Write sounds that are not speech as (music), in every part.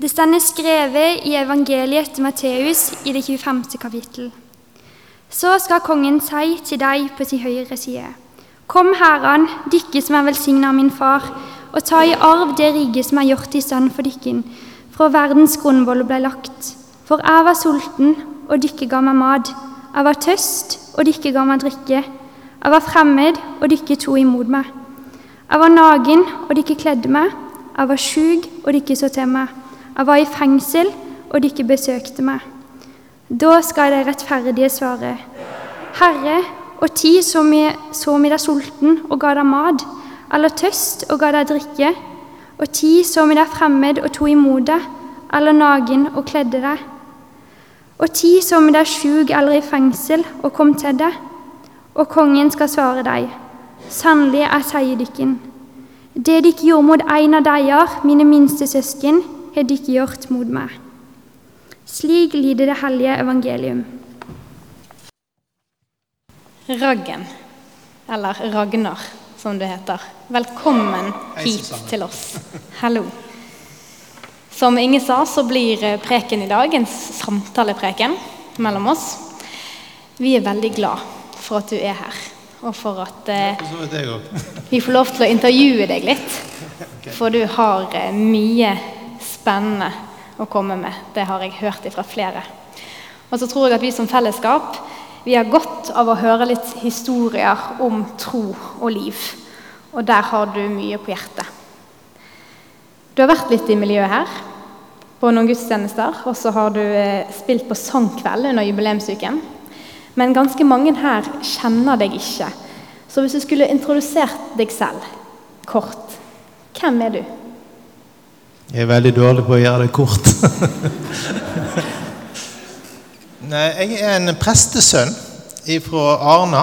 Det stender skrevet i evangeliet etter Matteus i det 25. kapittel. Så skal kongen si til deg på sin høyre side. Kom, Herren, dykke som er velsigna av min far, og ta i arv det riket som er gjort i stand for dykken, fra verdens grunnvoll ble lagt. For jeg var sulten, og dykke ga meg mat. Jeg var tøst, og dykke ga meg drikke. Jeg var fremmed, og dykke to imot meg. Jeg var nagen, og dykke kledde meg. Jeg var sjuk, og dykke så til meg. Jeg var i fengsel, og dere besøkte meg. Da skal de rettferdige svare, Herre, og ti så vi, deg sulten og ga deg mat, eller tøst og ga deg drikke, og ti så vi deg fremmed og tok imot deg, eller nagen og kledde deg. Og ti så vi deg sjuk eller i fengsel og kom til deg, og kongen skal svare deg, sannelig, jeg sier dykken, det dere gjorde mot en av deier, mine minste søsken, har de ikke gjort mot meg. Slik lyder det hellige evangelium. Raggen, eller Ragnar som det heter. Velkommen hit til oss. Hallo. Som Inge sa, så blir preken i dag en samtalepreken mellom oss. Vi er veldig glad for at du er her, og for at eh, vi får lov til å intervjue deg litt. (laughs) For du har eh, mye spennende å komme med. Det har jeg hørt fra flere. Og så tror jeg at vi som fellesskap vi har godt av å høre litt historier om tro og liv. Og der har du mye på hjertet. Du har vært litt i miljøet her på noen gudstjenester, og så har du eh, spilt på sangkveld under jubileumsuken. Men ganske mange her kjenner deg ikke. Så hvis du skulle introdusert deg selv kort, hvem er du? Jeg er veldig dårlig på å gjøre det kort. (laughs) Nei, jeg er en prestesønn fra Arna.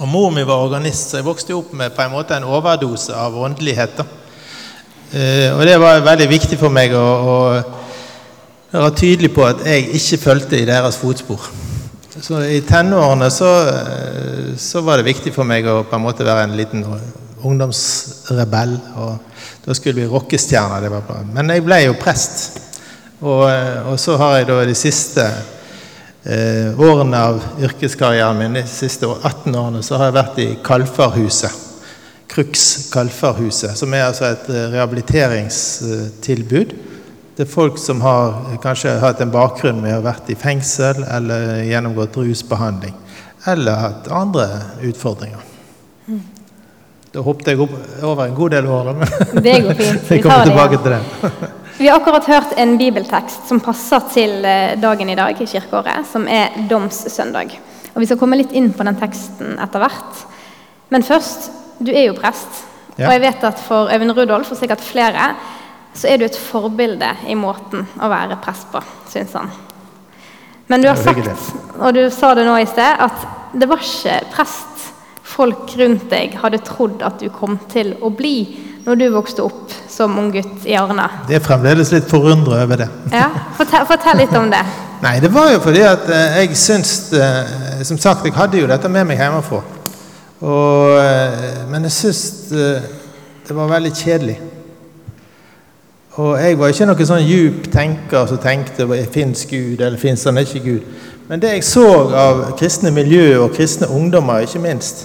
Og Mor mi var organist, så jeg vokste opp med på en måte en overdose av åndelighet. Eh, og det var veldig viktig for meg å, å være tydelig på at jeg ikke fulgte i deres fotspor. Så I tenårene så, eh, så, var det viktig for meg å på en måte være en liten ungdomsrebell. og da skulle vi rockestjerner. Det var bra. Men jeg ble jo prest. Og, og så har jeg da de siste eh, årene av yrkeskarrieren min, de siste 18 årene, så har jeg vært i Kalfarhuset. Crux Kalfarhuset, som er altså et eh, rehabiliteringstilbud Det er folk som har kanskje hatt en bakgrunn med å ha vært i fengsel eller gjennomgått rusbehandling. Eller hatt andre utfordringer. Da hoppet jeg opp over en god del år. Men det går fint. (laughs) Vi kommer tilbake til det. Vi har akkurat hørt en bibeltekst som passer til eh, dagen i dag i kirkeåret, som er domssøndag. Og Vi skal komme litt inn på den teksten etter hvert. Men først, du er jo prest. Ja. Og jeg vet at for Øyvind Rudolf og sikkert flere så er du et forbilde i måten å være prest på, syns han. Men du har sagt, og du sa det nå i sted, at det var ikke prest folk rundt deg hadde trodd at du kom til å bli når du vokste opp som ung gutt i Arna? Det er fremdeles litt forundra over det. Ja, fortell, fortell, litt om det. (laughs) Nei, det var jo fordi at eh, jeg syns eh, Som sagt, jeg hadde jo dette med meg hjemmefra. Og, eh, men jeg syns det var veldig kjedelig. Og jeg var ikke noen sånn djup tenker som tenkte fins Gud, eller fins han ikke Gud. Men det jeg så av kristne miljø og kristne ungdommer, ikke minst,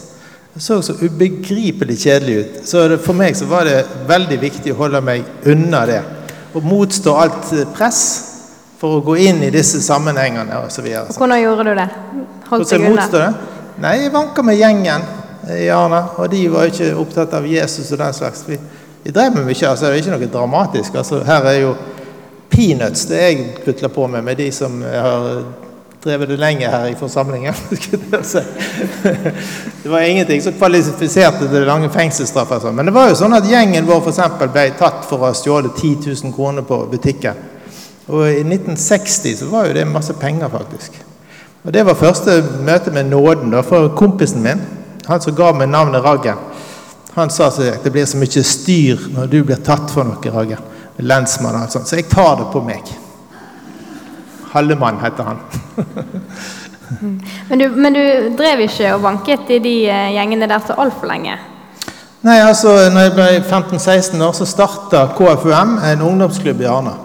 det så så ubegripelig kjedelig ut. Så for meg så var det veldig viktig å holde meg unna det. Og motstå alt press for å gå inn i disse sammenhengene osv. Hvordan gjorde du det? Holdt deg unna? Det? Nei, jeg vanka med gjengen i Arna. Og de var ikke opptatt av Jesus og den slags. Vi, vi drev med mye. altså Det er ikke noe dramatisk. altså Her er jo peanuts det jeg putler på med, med de som har drevet det lenge her i forsamlingen. (laughs) det var ingenting som kvalifiserte til lange fengselsstraffer. Sånn. Men det var jo sånn at gjengen vår for ble tatt for å ha stjålet 10 000 kroner på butikken. Og i 1960 så var jo det masse penger, faktisk. Og Det var første møte med nåden da, for kompisen min, han som ga meg navnet Raggen. Han sa at det blir så mye styr når du blir tatt for noe, Raggen. Lensmann og alt sånt. Så jeg tar det på meg. Hallemann heter han. (laughs) men, du, men, du, drev ikke og vanket i de eh, gjengene der så altfor lenge? Nei, altså, når jeg ble 15-16 år, så starta KFUM, en ungdomsklubb i Arna.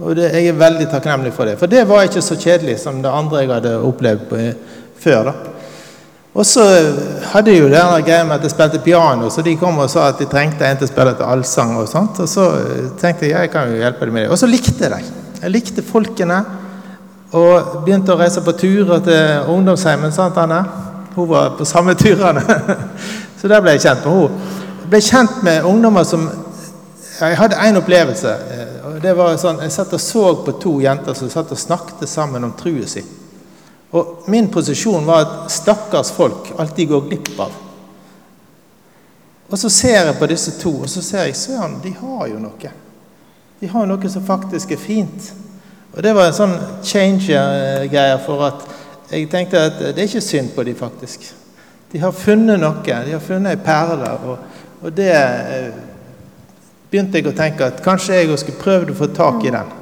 Og det, jeg er veldig takknemlig for det. For det var ikke så kjedelig som det andre jeg hadde opplevd på, før. da. Og så hadde jeg jo det greia med at jeg spilte piano, så de kom og sa at de trengte en til å spille til allsang. Og sånt, og så tenkte jeg jeg kan jo hjelpe dem med det. Og så likte jeg dem. Jeg likte folkene. Og begynte å reise på turer til ungdomsheimen. sant Anne? Hun var på samme turene. (laughs) så der ble jeg kjent med henne. Jeg ble kjent med ungdommer som Jeg hadde én opplevelse. og det var sånn, Jeg satt og så på to jenter som satt og snakket sammen om troen sin. Og min posisjon var at stakkars folk alltid går glipp av. Og så ser jeg på disse to, og så ser jeg søren, de har jo noe. De har noe som faktisk er fint. Og det var en sånn changer-greie for at jeg tenkte at det er ikke synd på dem, faktisk. De har funnet noe. De har funnet ei perle. Og, og, det eh, begynte jeg å tenke at kanskje jeg skulle prøvd å få tak i den.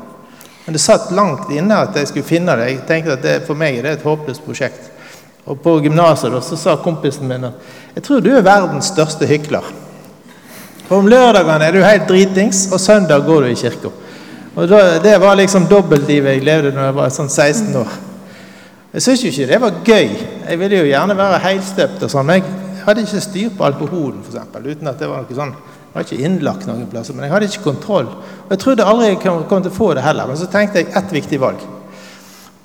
Men det satt langt inne at jeg skulle finne det. Jeg tenkte at det, For meg er det et håpløst prosjekt. Og På gymnaset sa kompisen min at jeg tror du er verdens største hykler. For om lørdagene er du helt dritings, og søndag går du i kirka. Og da, Det var liksom dobbeltlivet jeg levde når jeg var sånn 16 år. Jeg syntes jo ikke det var gøy. Jeg ville jo gjerne være helstøpt og sånn. Men jeg hadde ikke styr på alkoholen, f.eks. Uten at det var noe sånn Jeg var ikke innlagt noen plasser, men jeg hadde ikke kontroll. Og jeg trodde aldri jeg kom, kom til å få det heller. Men så tenkte jeg ett viktig valg.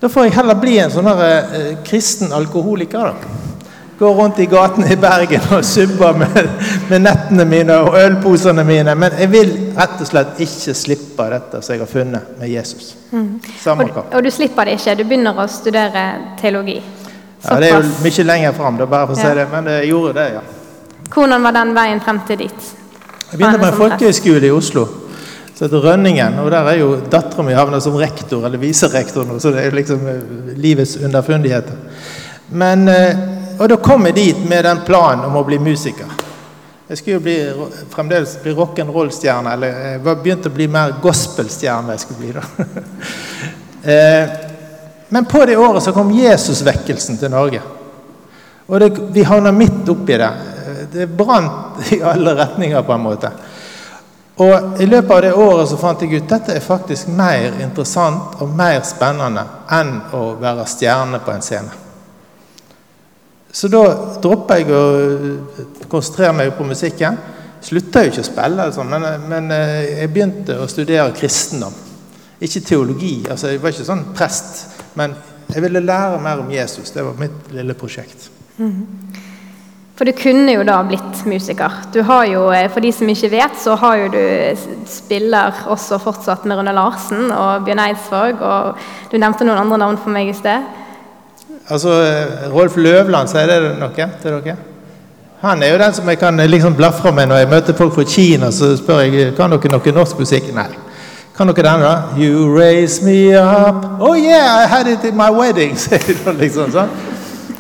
Da får jeg heller bli en sånn eh, kristen alkoholiker, da. Gå rundt i gatene i Bergen og subber med, med, nettene mine og ølposene mine. Men jeg vil rett og slett ikke slippe dette som jeg har funnet med Jesus. Mm. Og, og, du slipper det ikke? Du begynner å studere teologi? Såpass. Ja, Det er jo mye lenger fram, bare for å ja. si det, men jeg gjorde det, ja. Hvordan var den veien frem til dit? Jeg begynte med en folkehøyskole i Oslo som heter Rønningen. Og der er jo dattera mi havna som rektor, eller viserektor nå, så det er liksom eh, livets underfundigheter. Men eh, og da kom jeg dit med den planen om å bli musiker. Jeg skulle jo bli, fremdeles bli rock'n'roll-stjerne, eller jeg begynte å bli mer gospel-stjerne. jeg skulle bli da. (laughs) Eh, men på det året så kom Jesusvekkelsen til Norge. Og det, vi havna midt oppi det. Det brant (laughs) i alle retninger, på en måte. Og i løpet av det året så fant jeg ut dette er faktisk mer interessant og mer spennende enn å være stjerne på en scene. Så da droppa jeg å konsentrere meg på musikken. Slutta jo ikke å spille, altså, men, men, eh, jeg begynte å studere kristendom. Ikke teologi. altså Jeg var ikke sånn prest. Men jeg ville lære mer om Jesus. Det var mitt lille prosjekt. Mm. For du kunne jo da blitt musiker. Du har jo, eh, For de som ikke vet, så har jo du spiller også fortsatt med Rune Larsen og Bjørn Eidsvåg. Og du nevnte noen andre navn for meg i sted. Altså, Rolf Løvland, sier det noe til dere? Han er jo den som jeg kan liksom blafre med når jeg møter folk fra Kina. Så spør jeg kan dere noe norsk musikk. Nei. Kan dere denne, da? You raise me up. Oh yeah, I had it in my wedding. (laughs) liksom, sånn.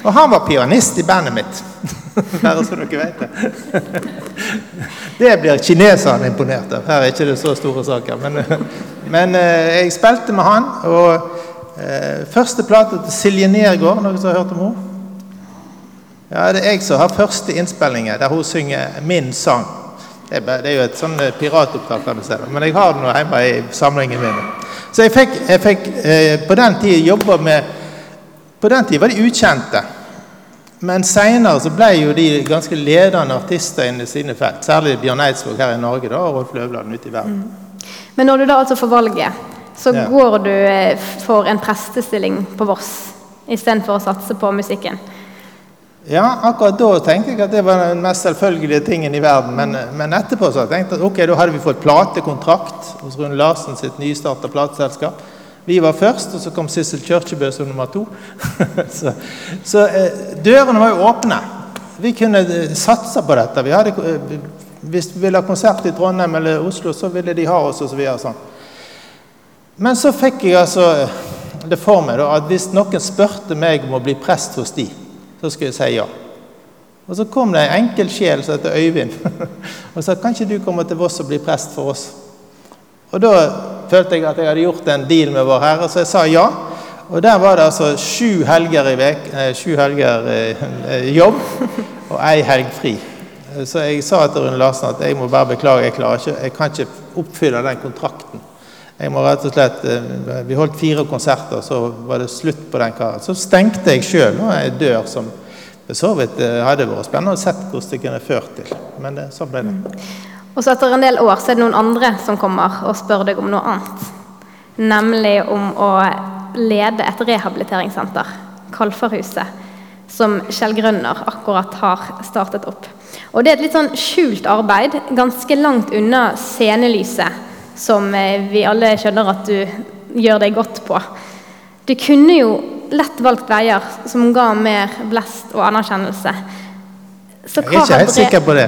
Og han var pianist i bandet mitt. (laughs) Bare så dere vet det. (laughs) Det blir kineserne imponert av. Her er ikke det så store saker. Men, men eh, jeg spilte med han. og Eh, første plate til Silje Nergård, noen som har hørt om henne? Ja, det er jeg som har første innspillinger der hun synger min sang. Det er, det er jo et sånn eh, piratopptak, kan du si. Men jeg har den hjemme i samlingen min. Så jeg fikk, jeg fikk eh, på den tid jobba med På den tid var de ukjente. Men seinere ble jo de ganske ledende artister innen sine felt. Særlig Bjørn Eidsvåg her i Norge da, og Rolf Løvland ute i verden. Mm. Men når du da altså får valget så ja. går du eh, for en prestestilling på Voss istedenfor å satse på musikken. Ja, akkurat da tenkte jeg at det var den mest selvfølgelige tingen i verden. Men, men etterpå så tenkte jeg at ok, da hadde vi fått platekontrakt hos Rune Larsen sitt nystarta plateselskap. Vi var først, og så kom Sissel Kyrkjebø som nummer to. (laughs) så, så eh, dørene var jo åpne. Vi kunne eh, satse på dette. Vi hadde, hvis vi ville ha konsert i Trondheim eller Oslo, så ville de ha oss. og så videre sånn. Men så fikk jeg altså det for meg da, at hvis noen spurte meg om å bli prest hos de, så skulle jeg si ja. Og så kom det en enkel sjel som heter Øyvind (laughs) og sa kan ikke du komme til Voss og bli prest for oss. Og da følte jeg at jeg hadde gjort en deal med Vår Herre, så jeg sa ja. Og der var det altså sju helger i vek, eh, sju helger eh, jobb (laughs) og ei helg fri. Så jeg sa til Rune Larsen at jeg må bare beklage, jeg klarer ikke, jeg kan ikke oppfylle den kontrakten. Jeg må rett og slett, eh, Vi holdt fire konserter, så var det slutt på den karen. Så stengte jeg sjøl ei dør som for så vidt eh, hadde vært spennende å sett hvordan det kunne ført til. Men det, sånn ble det. Og så etter en del år så er det noen andre som kommer og spør deg om noe annet. Nemlig om å lede et rehabiliteringssenter, Kalfarhuset, som Kjell Grønner akkurat har startet opp. Og Det er et litt sånn skjult arbeid, ganske langt unna scenelyset, som eh, vi alle skjønner at du gjør deg godt på. Du kunne jo lett valgt veier som ga mer blest og anerkjennelse. Så jeg er ikke helt sikker på det.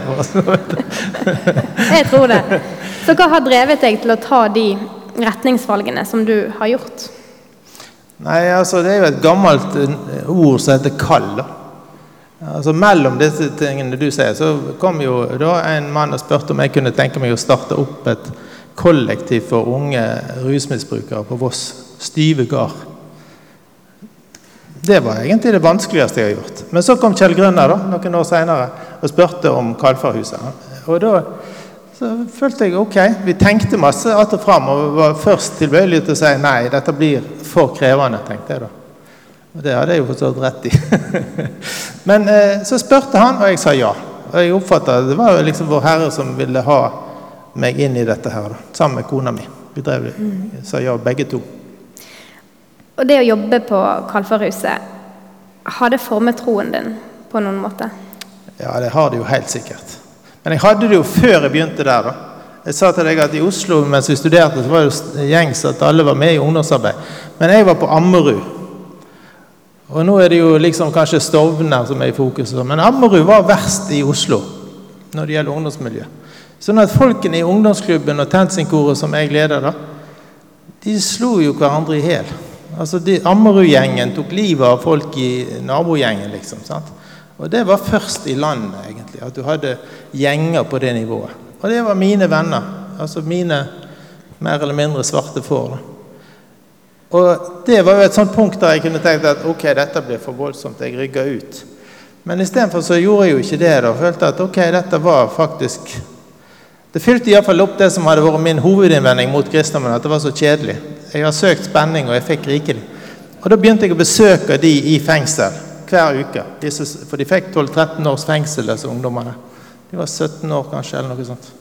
(laughs) jeg tror det. Så hva har drevet deg til å ta de retningsvalgene som du har gjort? Nei, altså Det er jo et gammelt eh, ord som heter 'kall'. Altså Mellom disse tingene du sier, så kom jo da en mann og spurte om jeg kunne tenke meg å starte opp et kollektiv for unge rusmisbrukere på Voss. Styve gard. Det var egentlig det vanskeligste jeg har gjort. Men så kom Kjell Grønner da, noen år senere og spurte om Kalfarhuset. Og da følte jeg ok, vi tenkte masse att og fram og var først tilbøyelig til å si nei, dette blir for krevende, tenkte jeg da. Og det hadde jeg jo forstått rett i. (laughs) Men eh, så spurte han, og jeg sa ja. Og jeg oppfatta det var liksom Vår Herre som ville ha meg inn i dette her, da, sammen med kona mi. Vi drev, det, sa ja begge to. Og det å jobbe på Kalfarhuset, har det formet troen din på noen måte? Ja, det har det jo helt sikkert. Men jeg hadde det jo før jeg begynte der. da. Jeg sa til deg at I Oslo mens vi studerte, så var det gjengs at alle var med i ungdomsarbeid. Men jeg var på Ammerud. Og nå er det jo liksom kanskje Stovner som er i fokus. Men Ammerud var verst i Oslo når det gjelder ungdomsmiljø. Sånn at folkene i ungdomsklubben og Tensingkoret som jeg leder, da, de slo jo hverandre i hjel. Altså, Ammerud-gjengen tok livet av folk i nabogjengen, liksom. sant? Og det var først i landet, egentlig, at du hadde gjenger på det nivået. Og det var mine venner. Altså mine mer eller mindre svarte får. Og det var jo et sånt punkt der jeg kunne tenkt at ok, dette blir for voldsomt, jeg rygger ut. Men istedenfor så gjorde jeg jo ikke det. da, Følte at ok, dette var faktisk Det fylte iallfall opp det som hadde vært min hovedinnvending mot kristendommen, at det var så kjedelig. Jeg har søkt spenning, og jeg fikk rikelig. Og Da begynte jeg å besøke de i fengsel hver uke. For de fikk 12-13 års fengsel, disse ungdommene. De var 17 år kanskje, eller noe sånt.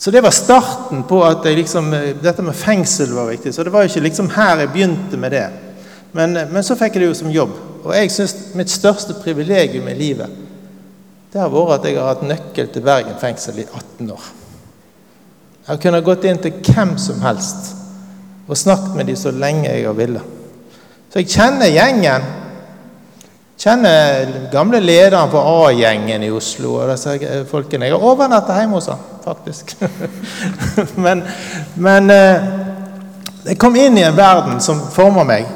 Så det var starten på at liksom, dette med fengsel var viktig. Så det var ikke liksom her jeg begynte med det. Men, men så fikk jeg det jo som jobb. Og jeg syns mitt største privilegium i livet det har vært at jeg har hatt nøkkel til Bergen fengsel i 18 år. Jeg har kunnet gått inn til hvem som helst og snakket med dem så lenge jeg har villet. Så jeg kjenner gjengen. Kjenner gamle lederen for A-gjengen i Oslo. og disse folkene. Jeg har overnatta hjemme hos han, faktisk. (laughs) men, men eh, jeg kom inn i en verden som former meg.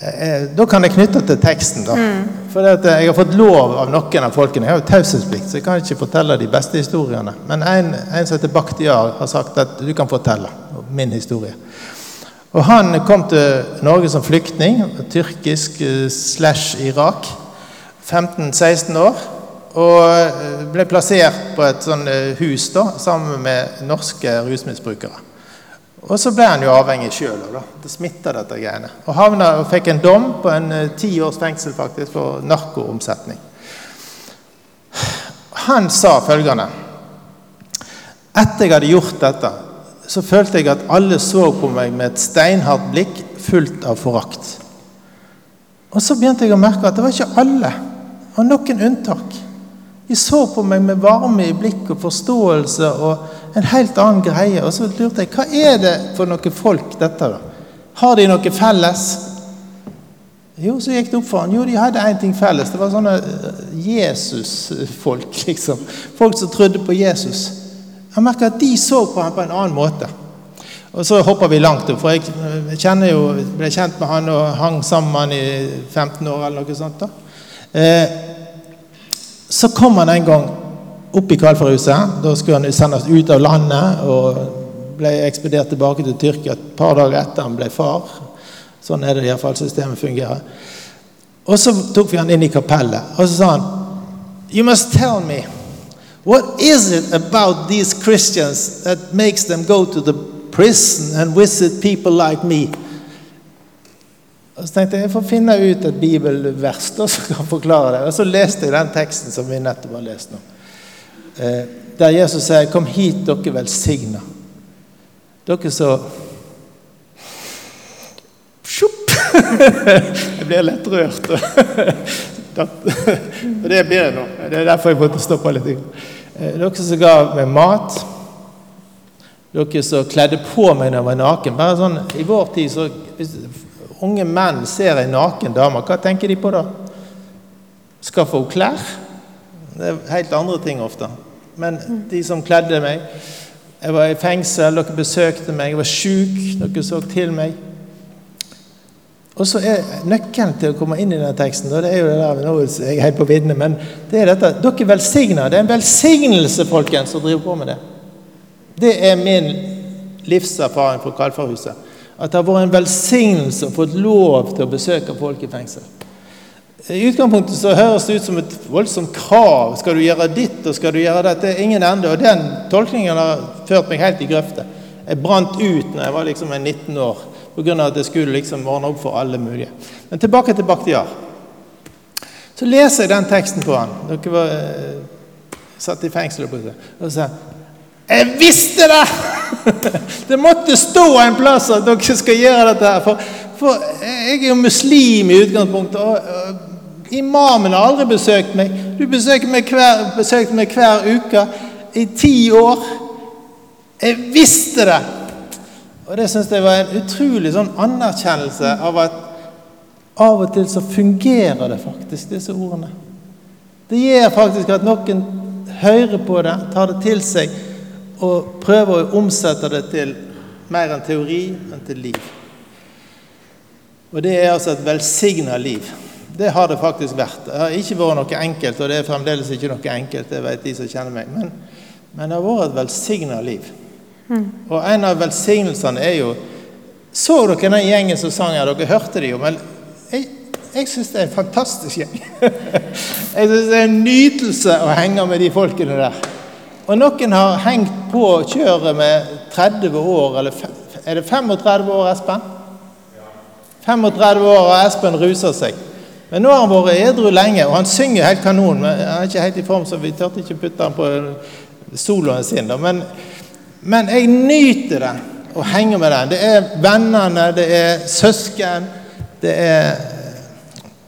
Eh, da kan jeg knytte til teksten. da. Mm. For jeg har fått lov av noen av folkene. Jeg har jo taushetsplikt, så jeg kan ikke fortelle de beste historiene. Men en, en som heter Bakhtiar, har sagt at du kan fortelle min historie. Og Han kom til Norge som flyktning, tyrkisk eh, slash Irak. 15-16 år. Og eh, ble plassert på et eh, hus da, sammen med norske rusmisbrukere. Og så ble han jo avhengig sjøl. Det smitta dette greiene. Og havna og fikk en dom på en ti års fengsel faktisk for narkoomsetning. Han sa følgende Etter jeg hadde gjort dette, så følte jeg at alle så på meg med et steinhardt blikk fullt av forakt. Og så begynte jeg å merke at det var ikke alle. Det var noen unntak. De så på meg med varme i blikk og forståelse og en helt annen greie. Og så lurte jeg hva er det for noen folk, dette, da? Har de noe felles? Jo, så gikk det opp for han. Jo, de hadde én ting felles. Det var sånne eh, Jesus-folk, (laughs) liksom. Folk som trodde på Jesus. Jeg merker at de så på ham på en annen måte. Og så hopper vi langt opp, for jeg kjenner jo, ble kjent med han og hang sammen med han i 15 år eller noe sånt. da. Eh, så kom han en gang opp i Kalfarhuset. Da skulle han sendes ut av landet og ble ekspedert tilbake til Tyrkia et par dager etter han ble far. Sånn er det iallfall systemet fungerer. Og så tok vi han inn i kapellet, og så sa han You must tell me What is it about these Christians that makes them go to the prison and visit people like me. Og så tenkte jeg jeg får finne ut et bibelvers som kan forklare det. Og så leste jeg den teksten som vi nettopp har lest nå. Eh, der Jesus sier 'Kom hit, dere velsigna'. Dere så Sjopp! (laughs) Jeg blir lett rørt. (laughs) Og det blir jeg nå. Det er derfor jeg måtte stoppe litt. Eh, dere som ga meg mat. Dere som kledde på meg når jeg var naken. Bare sånn, I vår tid så Hvis unge menn ser ei naken dame, hva tenker de på da? Skaffe henne klær? Det er helt andre ting ofte. Men de som kledde meg Jeg var i fengsel, dere besøkte meg. Jeg var sjuk, dere så til meg. Og så er Nøkkelen til å komme inn i denne teksten det er jo det der, nå er jeg helt på viddene, men det er dette Dere velsigner. Det er en velsignelse, folkens, som driver på med det. Det er min livserfaring fra Kalfarhuset. At det har vært en velsignelse å få lov til å besøke folk i fengsel. I utgangspunktet så høres det ut som et voldsomt krav. Skal du gjøre ditt, og skal du gjøre dette? Ingen ende. Og den tolkningen har ført meg helt i grøfta. Jeg brant ut når jeg var liksom 19 år pga. at jeg skulle liksom ordne opp for alle mulige. Men tilbake til Bakhtiar. Så leser jeg den teksten på han. Dere var eh, satt i fengsel og så sa jeg visste det! (laughs) det måtte stå en plass at dere skal gjøre dette. her, for, for jeg er jo muslim i utgangspunktet. og, og Imamen har aldri besøkt meg. Du besøkte meg hver, besøkte meg hver uke i ti år. Jeg visste det! Og Det syns jeg var en utrolig sånn anerkjennelse av at av og til så fungerer det faktisk, disse ordene. Det gjør faktisk at noen hører på det, tar det til seg og prøver å omsette det til mer enn teori, men til liv. Og det er altså et velsigna liv. Det har det faktisk vært. Det har ikke vært noe enkelt, og det er fremdeles ikke noe enkelt, det vet de som kjenner meg. Men, men det har vært et velsigna liv. Mm. Og en av velsignelsene er jo Så dere den gjengen som sang her? Dere hørte det jo. Men jeg, jeg syns det er en fantastisk gjeng. (laughs) jeg syns det er en nytelse å henge med de folkene der. Og noen har hengt på kjøret med 30 år, eller er det 35 år, Espen? 35 år, og Espen ruser seg. Men nå har han vært edru lenge, og han synger helt kanon. Men han er ikke helt i form, så vi turte ikke putte han på soloen sin. Men men jeg nyter det å henge med den. Det er vennene, det er søsken. Det er,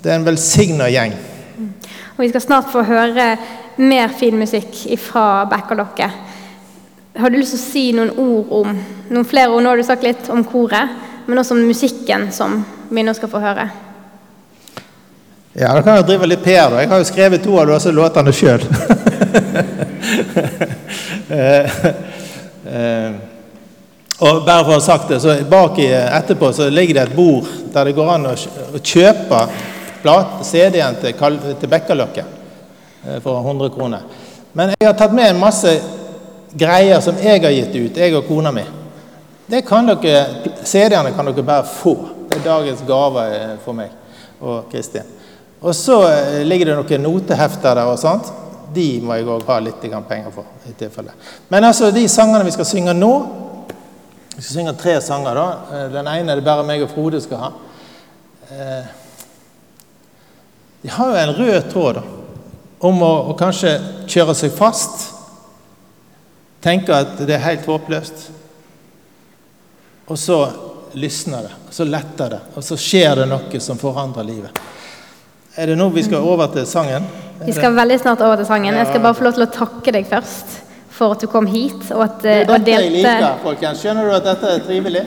det er en velsigna gjeng. Og Vi skal snart få høre mer fin musikk fra Bekkerlokket. Har du lyst til å si noen ord om noen flere ord? Nå har du sagt litt om koret, men også om musikken som vi nå skal få høre. Ja, da kan jeg drive litt PR. da. Jeg har jo skrevet to av disse låtene sjøl. (laughs) Eh, og bare for å ha sagt det, så Bak i etterpå så ligger det et bord der det går an å kjøpe CD-en til, til Bekkaløkket eh, for 100 kroner. Men jeg har tatt med en masse greier som jeg har gitt ut, jeg og kona mi. Det kan dere, CD-ene kan dere bare få. Det er dagens gave eh, for meg og Kristin. Og så ligger det noen notehefter der og sånt de må jeg òg ha litt penger for. i tilfelle. Men altså, de sangene vi skal synge nå Vi skal synge tre sanger. da. Eh, den ene er det bare meg og Frode skal ha. Eh, de har jo en rød tråd da, om å, å kanskje kjøre seg fast. Tenke at det er helt håpløst. Og så lysner det, og så letter det, og så skjer det noe som forandrer livet. Er det nå vi skal over til sangen? Vi skal veldig snart over til sangen. Jeg skal bare få lov til å takke deg først for at du kom hit og, at, det er dette Jeg liker, folkens. Skjønner du at dette er trivelig?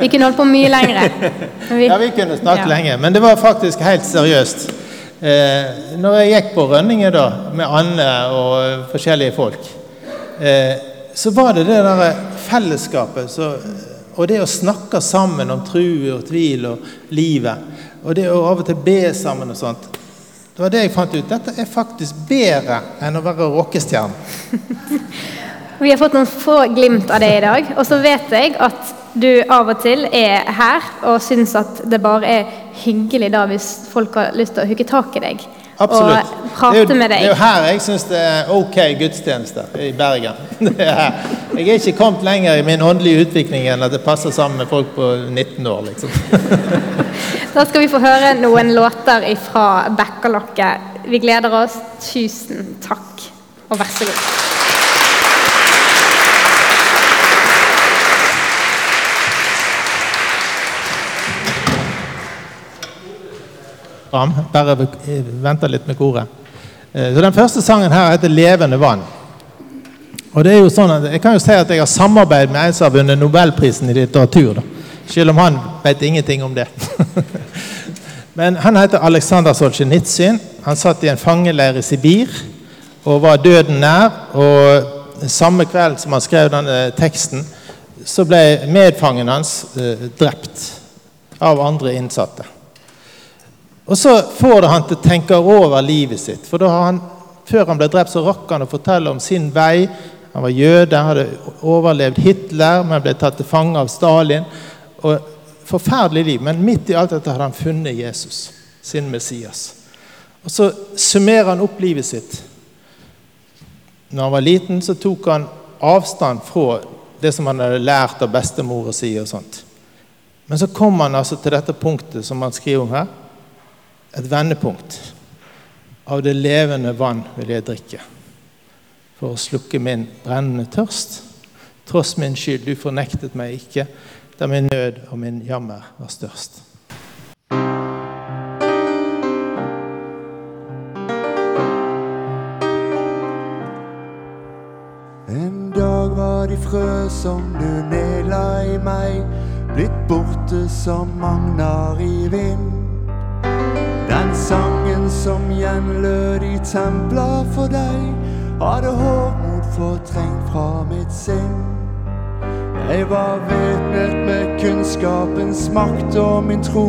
vi kunne holdt på mye lenger. (laughs) Vi, ja, vi kunne snakket ja. lenge. Men det var faktisk helt seriøst. Eh, når jeg gikk på Rønninge da, med Anne og forskjellige folk, eh, så var det det der fellesskapet så, og det å snakke sammen om tru og tvil og livet. Og det å av og til be sammen og sånt. Det var det jeg fant ut. Dette er faktisk bedre enn å være rockestjerne. (laughs) Vi har fått noen få glimt av det i dag. Og så vet jeg at du av og til er her og syns at det bare er hyggelig da hvis folk har lyst til å hooke tak i deg Absolutt. og prate det jo, med Det er jo her jeg syns det er ok gudstjeneste i Bergen. (laughs) Er. Jeg er ikke kommet lenger i min åndelige utvikling enn at det passer sammen med folk på 19 år. liksom. (laughs) Da skal vi få høre noen låter fra Bekkerlokket. Vi gleder oss. Tusen takk, og vær så god. Fram. Bare venter litt med koret. Eh, Så Den første sangen her heter 'Levende vann'. Og det er jo sånn at Jeg kan jo si at jeg har samarbeidet med en som har vunnet Nobelprisen i litteratur. da. Selv om han vet ingenting om det. (laughs) Men han heter Aleksandr Solzjenitsyn. Han satt i en fangeleir i Sibir og var døden nær. Og samme kveld som han skrev denne teksten, så ble medfangen hans eh, drept av andre innsatte. Og så får det han til å tenke over livet sitt. For da har han, Før han ble drept, så rakk han å fortelle om sin vei. Han var jøde, hadde overlevd Hitler, men ble tatt til fange av Stalin. Og Forferdelig liv, men midt i alt dette hadde han funnet Jesus, sin Messias. Og Så summerer han opp livet sitt. Når han var liten, så tok han avstand fra det som han hadde lært av bestemor å si. og sånt. Men så kom han altså til dette punktet som han skriver om her et vendepunkt. Av det levende vann vil jeg drikke. For å slukke min brennende tørst. Tross min skyld, du fornektet meg ikke, da min nød og min jammer var størst. En dag var de frø som du nedla i meg, blitt borte som magnar i vind. Den sangen som gjenlød i templer for deg, hadde håpmot fortrengt fra mitt sinn. Jeg var væpnet med kunnskapens makt og min tro,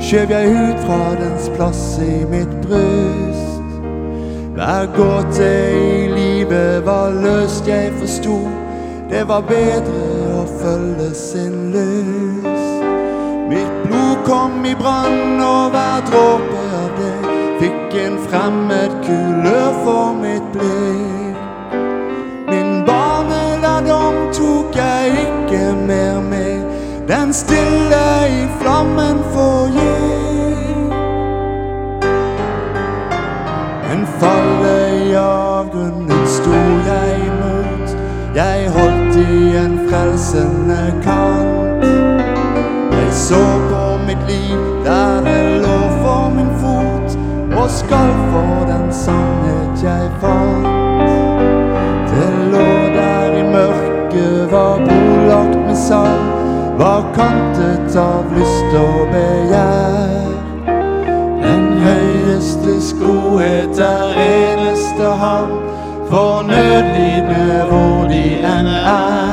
skjøv jeg ut fra dens plass i mitt bryst. Hver gåte i livet var løst, jeg forsto. Det var bedre å følge sin kom i brann, og hver dråpe av det fikk en fremmed kulør for mitt blikk. Min barnelærdom tok jeg ikke mer med. Den stille i flammen forgikk. En falle i avgrunnen sto jeg imot. Jeg holdt i en frelsende kant. Jeg så liv der er lå for min fot, og skal for den sannhet jeg fant. Det lå der i mørket, var brolagt med sand, var kantet av lyst og begjær. Den høyestes godhet er eneste havn for nødlidende hvor de enn er.